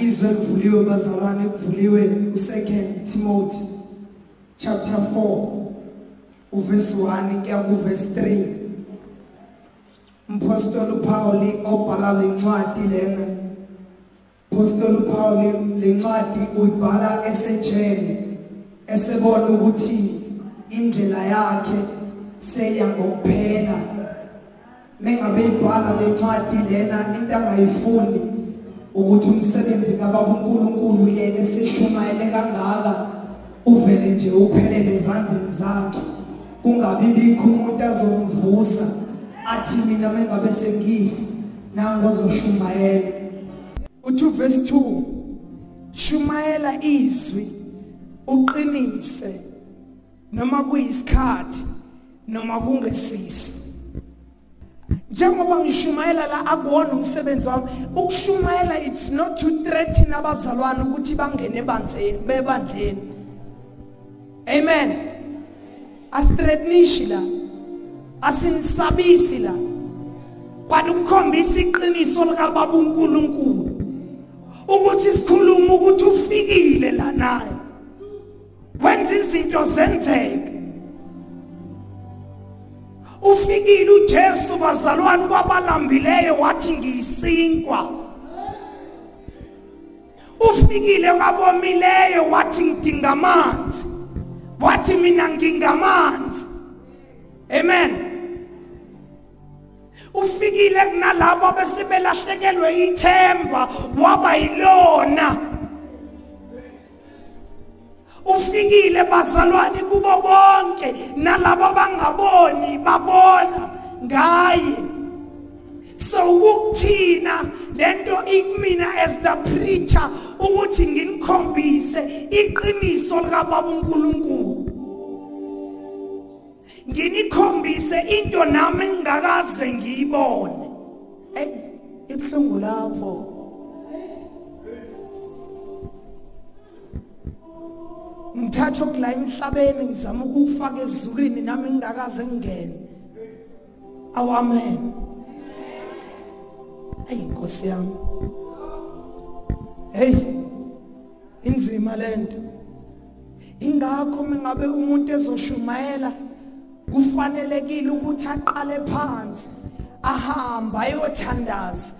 izwe livuliwe bazalwane kuvuliwe u2 Timothy. Chapter 4 uverse 1 kuya kuverse 3 Mpostoli uPaul obhala lencwadi lena. Mpostoli uPaul lencwadi uyibhala esejele esebona ukuthi indlela yakhe seya ngokuphela mengabe ibhala lencwadi lena into angayifuni ukuthi umsebenzi kababa uNkulunkulu yena esishumayele kangaka. Uvele nje uphelele ezandleni zakhe kungabi bikho umuntu azomvusa athi mina mengabe sengifa nango ozoshumayela. Uthi verse 2 shumayela izwi uqinise noma kuyisikhathi noma kungesiso njengoba ngishumayela la akuwona umsebenzi wami ukushumayela it's not to threaten abazalwane ukuthi bangene ebanzeni bebandleni. Amen. Asithreatenishi la asinisabisi la but ukukhombisa iqiniso lika baba uNkulunkulu ukuthi sikhuluma ukuthi ufikile la naye. Wenza izinto zenzeke. Ufikile uJesu bazalwane kwabalambileyo wathi ngiyisinkwa ufikile kwabomileyo wathi ngidinga amanzi. Wathi mina ngingamanzi amen. Ufikile kunalabo besebelahlekelwe ithemba waba yilona. Ufikile bazalwane kubo bonke nalabo bangaboni babona ngaye. So ukuthina lento ikumina as the preacher ukuthi nginikhombise iqiniso lika baba uNkulunkulu. Nginikhombise into nami ngingakaze ngiyibone. Hey ibhlungu lapho. Ngithatha okula emhlabeni ngizama ukufaka ezulwini nami ngingakaze ngene awu amen. Ayi inkosi yami. Hey inzima lento ingakho mengabe umuntu ezoshumayela kufanelekile ukuthi aqale phansi ahamba ayothandaza.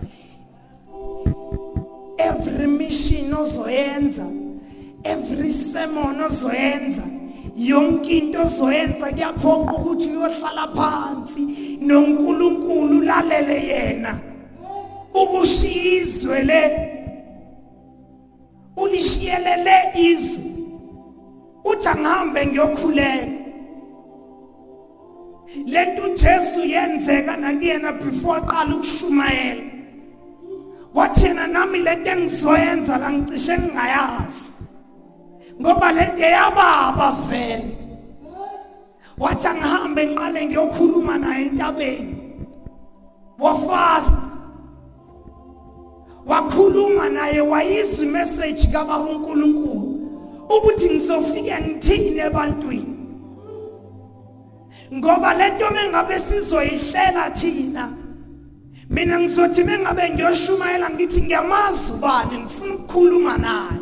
Every mission ozoyenza every sermon ozoyenza yonke into ozoyenza kuyaphoqa ukuthi uyohlala phansi noNkulunkulu lalele yena. Ukushizwe le ulishiyelele izwi uthi angihambe ngiyokhuleka. Lento uJesu yenzeka nakuyena before aqala ukushumayela. Wathina nami lento engizoyenza la ngicishe ngingayazi. Ngoba lento yababa vele. Wathi angihambe ngiqale ngiyokhuluma naye entabeni. Wafast wakhuluma naye wayizwa imessage kababa uNkulunkulu ukuthi ngizofika ngithini ebantwini? Ngoba lento mengabe sizoyihlela thina mina ngizothi mengabe ngiyoshumayela ngithi ngiyamazi ubani ngifuna ukukhuluma naye.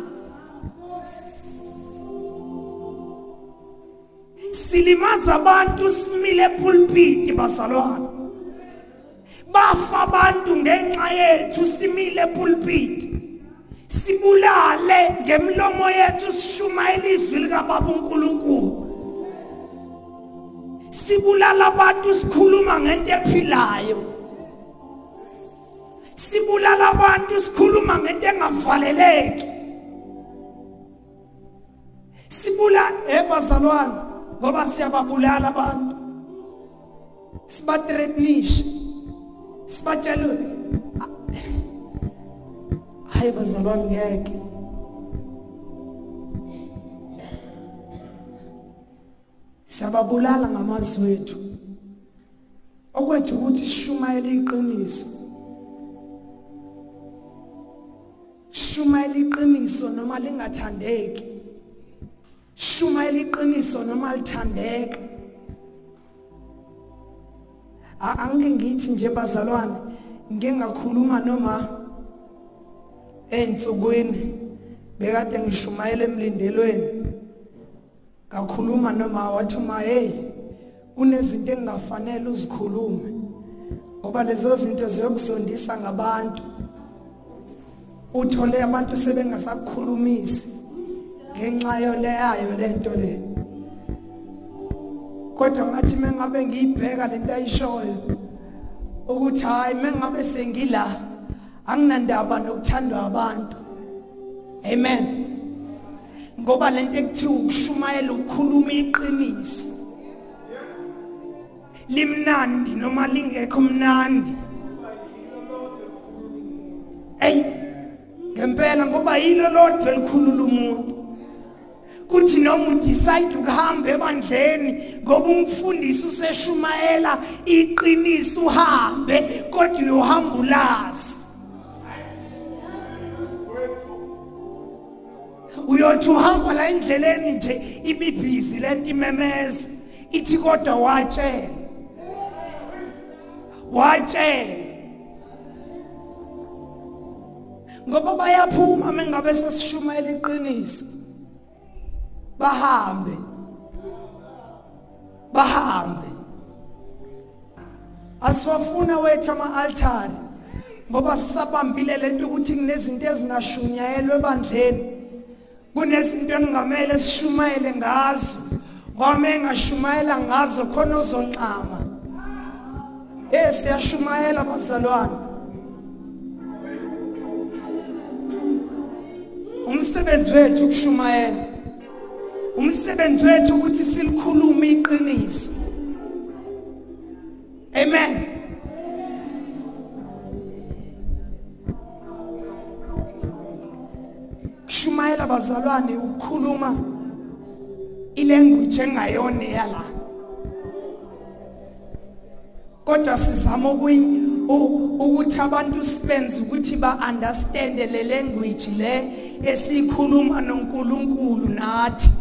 Silimaza abantu simile pulpit bazalwane bafa abantu ngenxa yethu simile pulpit sibulale ngemlomo yethu sishumayela izwi lika baba uNkulunkulu. Sibulala abantu sikhuluma ngento ephilayo. Sibulala abantu sikhuluma ngento engavaleleki. Sibula ebazalwane ngoba siyababulala abantu. Sibathreatenisha sibatshela hayi bazalwane ngeke. Siyababulala ngamazwi wethu. Okwethu ukuthi sishumayele iqiniso. Shumayela iqiniso noma lingathandeki. Shumayela iqiniso noma lithandeka angike ngithi nje bazalwane ngike ngakhuluma noma einsukwini bekade ngishumayela emlindelweni. Ngakhuluma noma wathi uma hey kunezinto engafanele uzikhulume ngoba lezo zinto ziyokusondisa ngabantu. Uthole abantu sebengasakukhulumisi. Ngenxa yoleyayo lento le. Kodwa ngathi mengabe ngiyibheka lento ayishoyo ukuthi hayi mengabe sengila anginandaba nokuthandwa abantu. Amen. Ngoba lento ekuthiwa ukushumayela ukukhuluma iqiniso. Limnandi noma lingekho mnandi. Ey ngempela ngoba yilo lodwa elikhulula umuntu. Kuthi noma udecide ukuhamba ebandleni ngoba umfundisi useshumayela iqiniso uhambe kodwa uyohamba ulazi. Uyothi uhamba la endleleni nje ibibhizi lento imemeza ithi kodwa watshela. Watshela. Ngoba bayaphuma mengabe sesishumayela iqiniso. Bahambe. Bahambe. Asiwafuna wethu ama-altari ngoba sisabambile lento ukuthi kunezinto ezingashunyayelwa ebandleni. Kunezinto engamele sishumayele ngazo. Ngoba engashumayela ngazo khona ozoncama eh siyashumayela bazalwane. Umsebenzi wethu ukushumayela. Umsebenzi wethu ukuthi silikhulume iqiniso. Amen. Kushumayela bazalwane ukukhuluma ilanguage engayona yala kodwa sizama ukuyi ukuthi abantu sibenze ukuthi ba understand le language le esikhuluma noNkulunkulu nathi.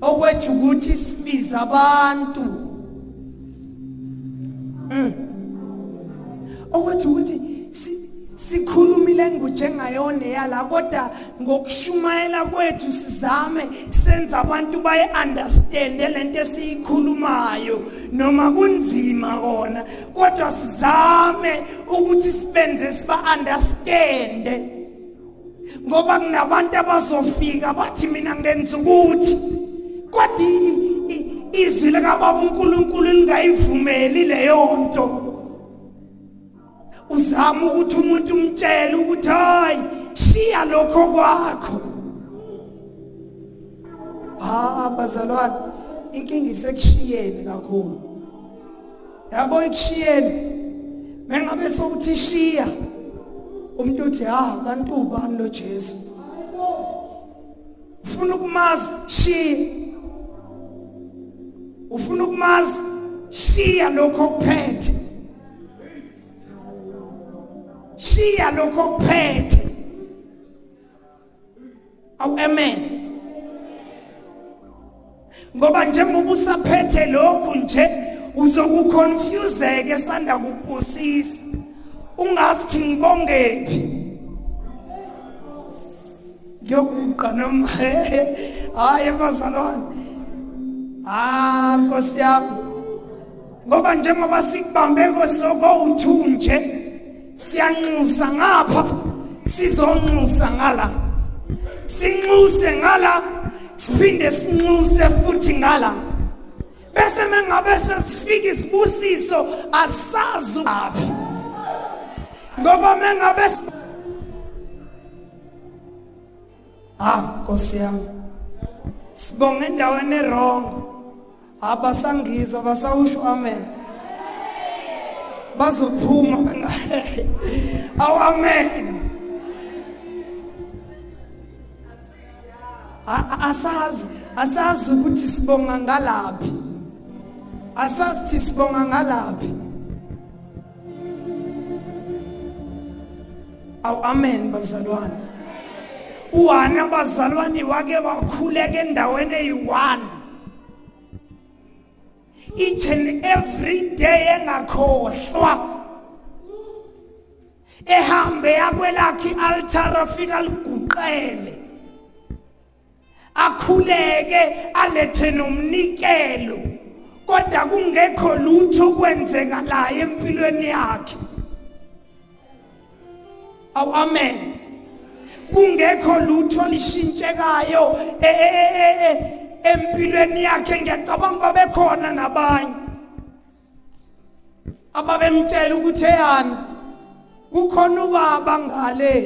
Okwethu ukuthi sibiza abantu. Mm okwethu ukuthi sikhuluma ilanguage engayona yala kodwa ngokushumayela kwethu sizame senza abantu baye understand lento esiyikhulumayo noma kunzima kona. Kodwa sizame ukuthi sibenze siba understand ngoba kunabantu abazofika bathi mina ngenza ukuthi kodwa izwi likababa uNkulunkulu lingayivumeli leyo nto. Uzama ukuthi umuntu umtshele ukuthi hayi shiya lokho kwakho. Ha bazalwane inkinga isekushiyeni kakhulu. Yabo ikushiyeni mengabe sokuthi shiya umuntu uthi ha kanti ubani lo Jesu? Ufuna ukumazi shiya. Ufuna ukumazi? Shiya lokho kuphethe shiya lokho kuphethe awu amen. Ngoba njengoba usaphethe lokhu nje uzokuconfuseke sanda kubusisa. Ungathi ngibongephi? Ngiyokuqa noma hayi abazalwane. Ah nkosi yami. Ngoba njengoba sikubambe kosokowu nje siyanxusa ngapha sizonxusa ngala. Sinxuse ngala siphinde sinxuse futhi ngala. Bese mengabe sesifika isibusiso asazi aphi ngoba mengabe ah Nkosi yami sibonga endaweni errong abasangizwa basawusho amen. Bazophuma bengahehe awu amen. Asazi asazi ukuthi sibonga ngalaphi. Asazi ukuthi sibonga ngalaphi. Awu amen bazalwane. Uwana bazalwane wake wakhuleka endaweni eyi-1 each and every day engakhohlwa. Ehambe yakwelakhe ialtar afika liguqele. Akhuleke alethe nomnikelo. Kodwa kungekho lutho kwenzeka la empilweni yakhe. Aw amen. Kungekho lutho lishintshekayo e, e, e, empilweni yakhe ngiyacabanga babekhona nabanye ababemtshela ukuthi eyana kukhona ubaba ngale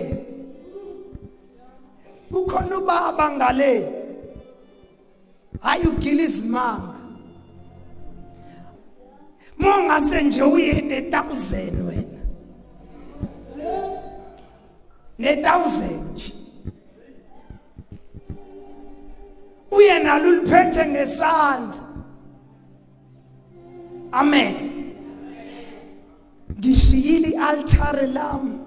kukhona ubaba ngale hayi ugila izimanga mongase nje uye ne1000 wena ne1000 nje uye nalo uliphethe ngesandla. Amen. Ngishiyile ialtare lami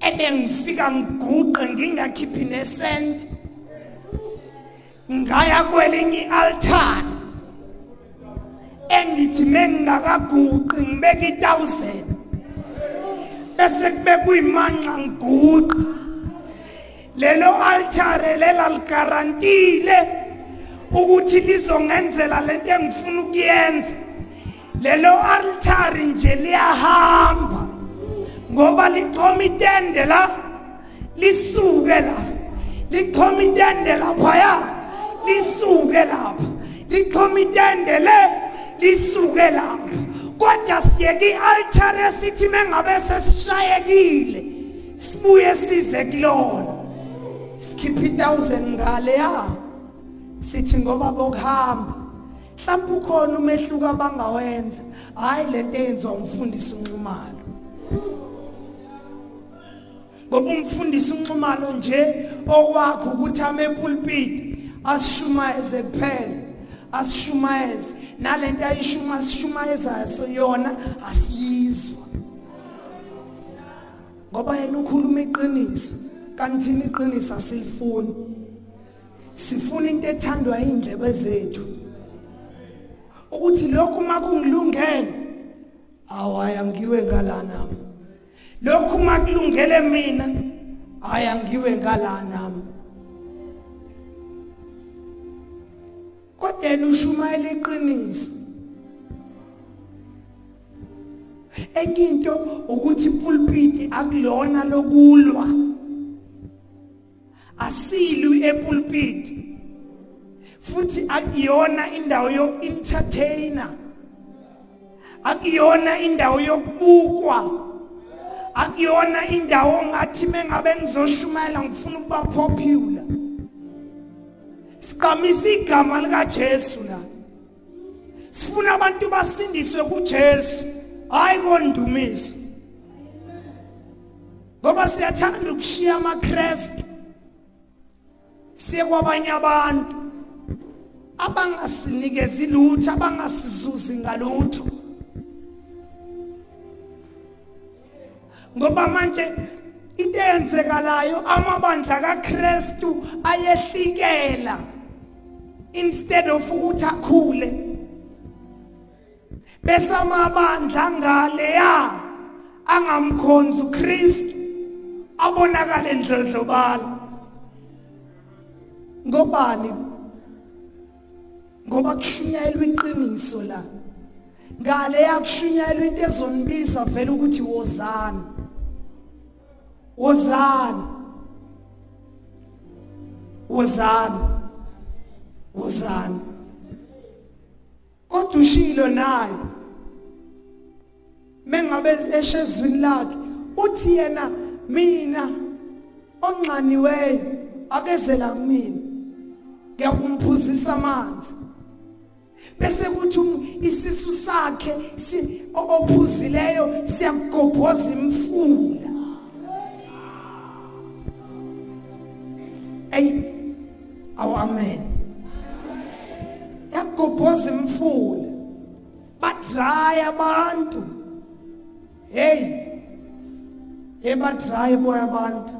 ebengifika ngiguqe ngingakhiphi nesent ngaya kwelinye ialtar. Engithi mengingakaguqi ngibeka i1000 bese kube kuyimanxa ngiguqa lelo altare lela ligarantile ukuthi lizongenzela lento engifuna ukuyenza. Lelo altare nje liyahamba ngoba lichoma itende la lisuke la lichoma itende laphaya lisuke lapha. Lichoma itende le lisuke lapha. Kodwa siyeke i-altar esithi mengabe sesishayekile sibuye size kulona. Sikhipha i-1000 ngale ya sithi ngoba bokuhamba. Mhlawumbe ukhona umehluko abangawenza. Hayi lento eyenziwa umfundisi unxumalo ngoba umfundisi unxumalo nje okwakho ukuthi ame pulpit asishumayeze kuphela asishumayeze. Nalento ayishuma sishumayezayo yona asiyizwa. Ngoba yena ukhuluma iqiniso. Kanti thina iqiniso asilifuni sifuna into ethandwa indlebe zethu. Ukuthi lokhu makungilungele awaya ngiwe ngala nami lokhu makulungele mina aya ngiwe ngala nami kodwa ushumayela iqiniso enye into ukuthi ipulpiti akulona lokulwa. Asilwi epulpiti futhi akuyona indawo yo-entertainer akuyona indawo yokubukwa. Akuyona indawo ngathi mengabe ngizoshumayela ngifuna ukuba popular. Siqhamisa igama likaJesu la. Sifuna abantu basindiswe kuJesu. Hayi kondumiso. Ngoba siyathanda ukushiya amaChrist siye kwabanye abantu. Abangasinikezi lutho abangasizuzi ngalutho. Ngoba manje into eyenzekalayo amabandla kaKristu ayehlikela instead of ukuthi akhule bese amabandla ngale ya angamkhonza uKristu abonakala endlondlobala ngobani? Ngoba kushunyayelwa iqiniso la. Ngale yakushunyayelwa into ezonibisa vele ukuthi wozana wozana wozana wozana kodwa ushilo naye. Mengabe eshezwini lakhe uthi yena mina onxaniweyo akezela kumina ngiyakumphuzisa amanzi. Bese kuthi isisu sakhe ophuzileyo siyakugobhoza imfula. Ey awu amen. Yakugobhoza imfula. Badraya abantu. Hey hey badraya boya abantu.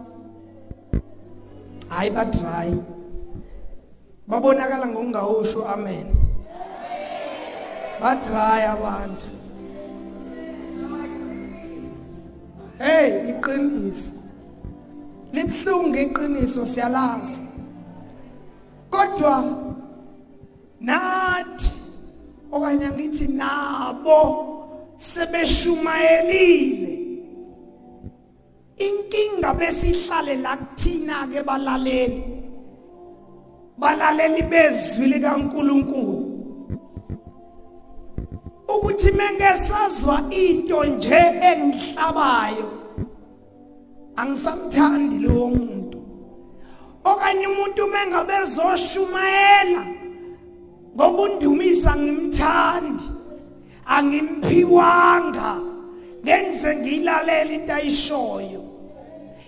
Hayi badraya babonakala ngokungawusho amen. Badraya abantu. Hey iqiniso. Libhlungu iqiniso siyalazi. Kodwa nathi okanye ngithi nabo sebeshumayelile. Inkinga besihlale la kuthina ke balaleli. Balaleli bezwi likaNkuluNkulu. Ukuthi mengesazwa into nje engihlabayo angisamthandi lowo muntu. Okanye umuntu mengabezoshumayela ngokundumisa ngimthandi angimphiwanga ngenze ngilalela into ayishoyo.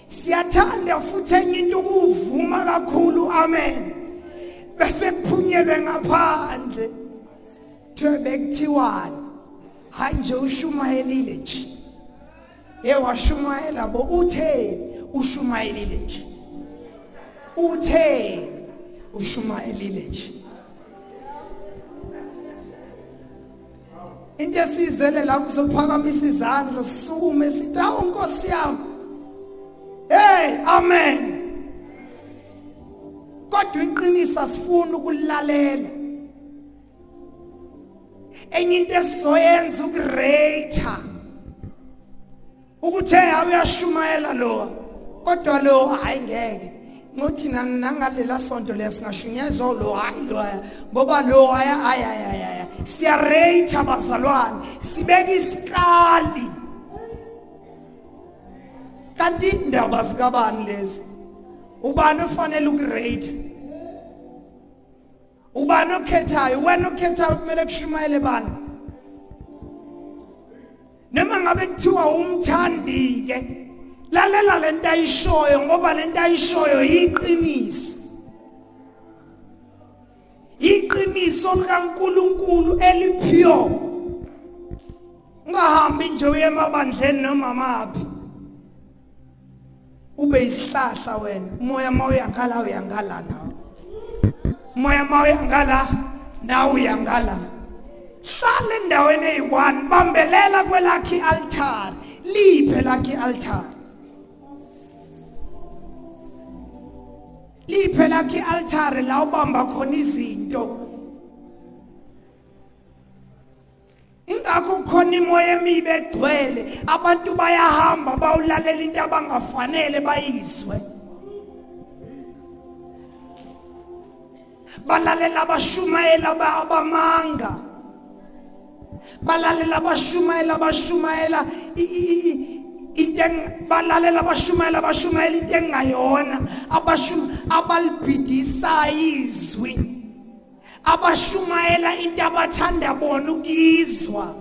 Siyathanda futhi enye into ukuvuma kakhulu amen. Bese kuphunyelwe ngaphandle. Kuthiwe bekuthiwani hayi nje ushumayelile nje. Ye washumayela bo utheni ushumayelile nje. Utheni ushumayelile nje. Into esizele la kuzophakamisa izandla sisukume sithi awu nkosi yami. Hey amen. Kodwa iqinisa sifuna ukulalela. Enye into esizoyenza ukurate ukuthi hey uyashumayela lo kodwa lo hayi ngeke. Ngothi nangalela sonto lesingashunyezwa lo hayi lo ngoba lo aya aya aya siyarate abazalwane sibeka isikali. Kanti indaba zikabani lezi? Ubani ufanele ukurate ubani okhethayo wena okhethayo kumele kushumayele bani? Noma ngabe kuthiwa umthandi ke lalela lento ayishoyo ngoba lento ayishoyo yiqiniso. Iqiniso likaNkuluNkulu eliphiyo ungahambi nje uye emabandleni noma maphi. Ube isihlahla wena umoya mawuyangala uyangala nawe umoya mawuyangala nawe uyangala hlala endaweni eyi-1 bambelela kwelakhi i-altar. Liphe lakhi i-altar. Liphe lakhi i-altar la ubamba khona izinto. Ingakho khona imoya emibi egcwele abantu bayahamba bawulalela into abangafanele bayizwe. Balalela abashumayela abamanga. Balalela abashumayela abashumayela into balalela abashumayela abashumayela into engayona. Abashum abalibhidisa izwi abashumayela into abathanda bona ukizwa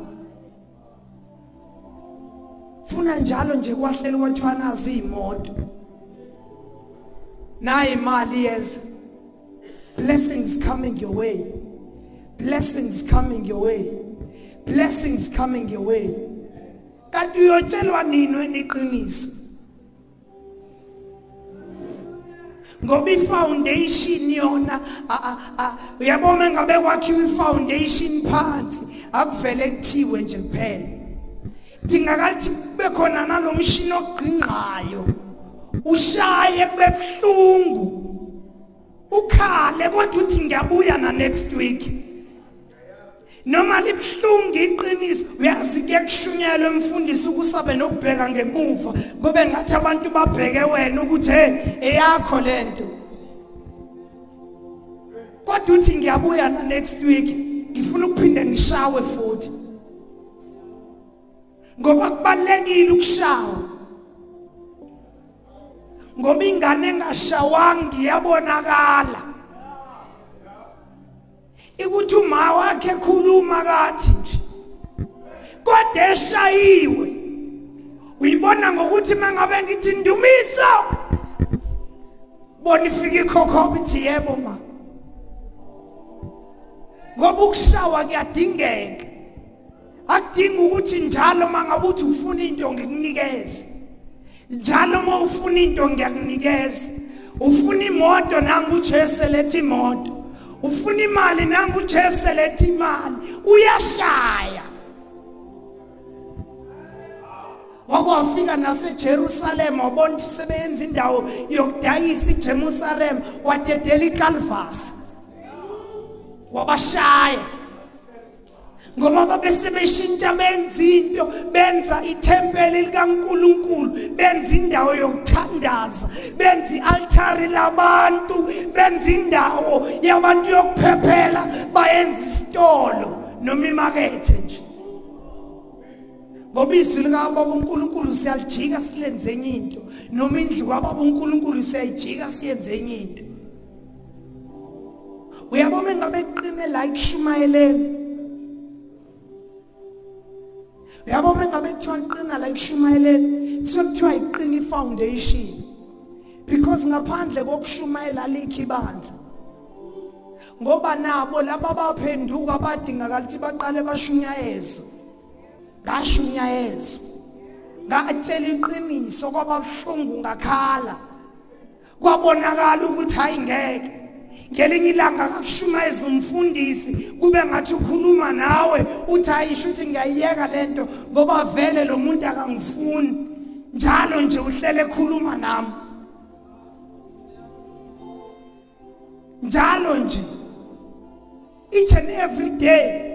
funa njalo nje kwahlela kwathiwa nazi imoto nayi imali yeza. Blessings coming your way. Blessings coming your way. Blessings coming your way. Kanti uyotshelwa nini wena iqiniso ngoba ifoundation yona uyabona ngabe kwakhiwa ifoundation phansi? Akuvele kuthiwe nje kuphela. Dingakalithi kube khona nalomshini ogqingqayo ushaye kube buhlungu. Ukhale kodwa uthi ngiyabuya na next week? Noma libhlungu iqiniso? Uyazi kuyakushunyelwa emfundisi ukusabe nokubheka ngemuva. Kube ngathi abantu babheke wena ukuthi hey eyakho lento kodwa uthi ngiyabuya na next week? Ngifuna ukuphinde ngishawe futhi. Ngoba kubalekile ukushawa. Ngoba ingane engashawanga iyabonakala ikuthi uma wakhe ekhuluma kathi nje kodwa eshayiwe uyibona ngokuthi mangabe ngithi ndumiso. Bona ifika ikhokhoba ithi yebo ma. Ngoba ukushawa kuyadingeka. Akudinga ukuthi njalo mangabe uthi ufuna into ngikunikeze. Njalo uma ufuna into ngiyakunikeza. Ufuna imoto nami uJesu lethi imoto. Ufuna imali nami uJesu lethi imali. Uyashaya. Wakwafika naseJerusalem wabona ukuthi sebenza indawo yokudayisa iJerusalem wadedela iCalvas wabashaya. Ngoba babesebeshintsha benza into benza ithempeli likaNkuluNkulu benza indawo yokuthandaza benza ialtari labantu benza indawo yabantu yokuphephela bayenza isitolo noma imakethe nje. Ngoba izwi likababa uNkulunkulu siyalijika silenze enye into noma indlu kababa uNkulunkulu siyayijika siyenze enye into. Uyabona ngabe eqine la ikushumayeleni uyabona ngabe kuthiwa iqina la ikushumayeleni kuthiwa kuthiwa iqina ifoundation. Because ngaphandle kokushumayela alikho ibandla ngoba nabo laba baphenduka badingakala ukuthi baqale bashunyayezwe. Ngashunyayezwa ngatshela iqiniso kwababuhlungu ngakhala. Kwabonakala ukuthi hayi ngeke. Ngelinye ilanga kakushumayeza umfundisi kube ngathi ukhuluma nawe uthi ayisho ukuthi ngiyayiyeka lento ngoba vele lo muntu akangifuni. Njalo nje uhlele ekhuluma nami. Njalo nje each and every day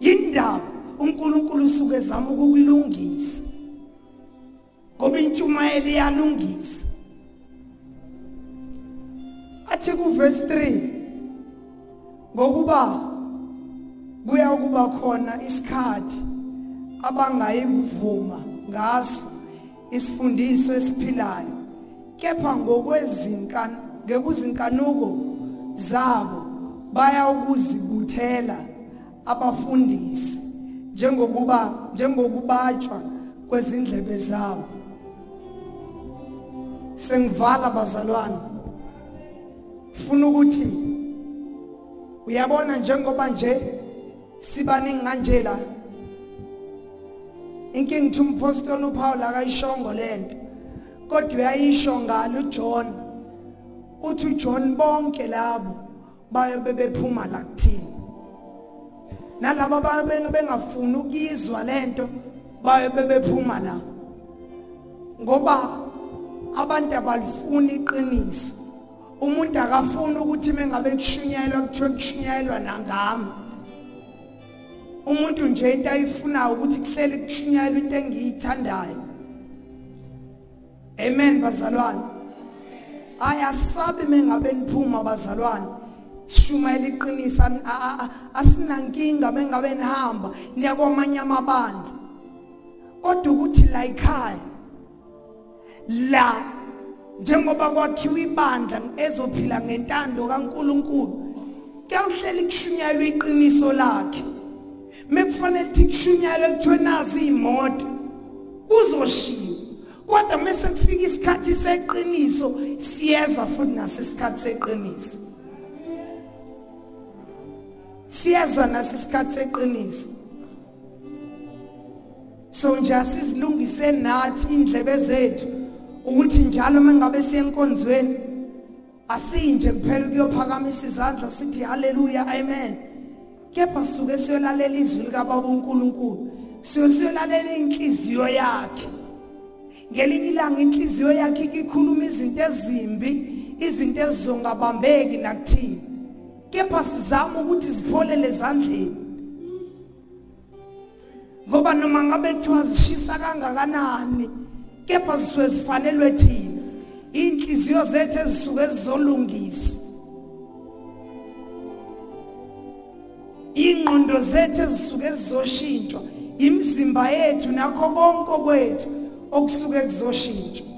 indaba uNkulunkulu usuke ezama ukukulungisa. Ngoba intshumayelo iyalungisa. Athi kuverse 3 ngokuba kuya kuba khona isikhathi abangayi kuvuma ngaso isifundiso esiphilayo kepha ngokwezinkani ngekuzinkanuko zabo baya ukuzibuthela abafundisi njengokuba njengokubatshwa kwezindlebe zabo. Sengivala bazalwane. Funa ukuthi uyabona njengoba nje sibaningi kanje la inkingithi umpostoli uPaul akayishongo lento kodwa uyayisho ngalo uJohn uthi uJohn bonke labo baye bebephuma la kuthini. Nalabo ababenu bengafuni ukuyizwa lento baye bebephuma la. Ngoba abantu abalifuni iqiniso. Umuntu akafuni ukuthi mengabe kushunyayelwa kuthiwe kushunyayelwa nangami. Umuntu nje into ayifunayo ukuthi kuhleli kushunyayelwa into engiyithandayo. Amen bazalwane. Ayasabi mengabe niphuma bazalwane. Shumayela iqinisa asinankinga mengabe nihamba niyakwamanye amabandla. Kodwa ukuthi la ekhaya la njengoba kwakhiwa ibandla ezophila ngentando kaNkuluNkulu kuyawuhlela kushunyayelwa iqiniso lakhe. Mekufanele ukuthi kushunyayelwe kuthiwe nazi imoto kuzoshiwa kodwa mase kufika isikhathi seqiniso siyeza futhi nasesikhathi seqiniso. Siyeza nasesikhathi seqiniso. So nje asizilungise nathi indlebe zethu. Ukuthi njalo mengabe siyenkonzweni asinje kuphela ukuyophakamisa izandla sithi haleluya amen. Kepha sisuke siyolalela izwi likababa uNkulunkulu siyosiyolalela inhliziyo yakhe. Ngelinye ilanga inhliziyo yakhe ikhuluma izinto ezimbi izinto ezizongabambeki nakuthini kepha sizama ukuthi zipholele ezandleni. Ngoba noma ngabe kuthiwa zishisa kangakanani kepha zisuke zifanelwe thina inhliziyo zethu ezisuke ezizolungiswa ingqondo zethu ezisuke ezizoshintshwa imizimba yethu nakho konke kwethu okusuke kuzoshintshwa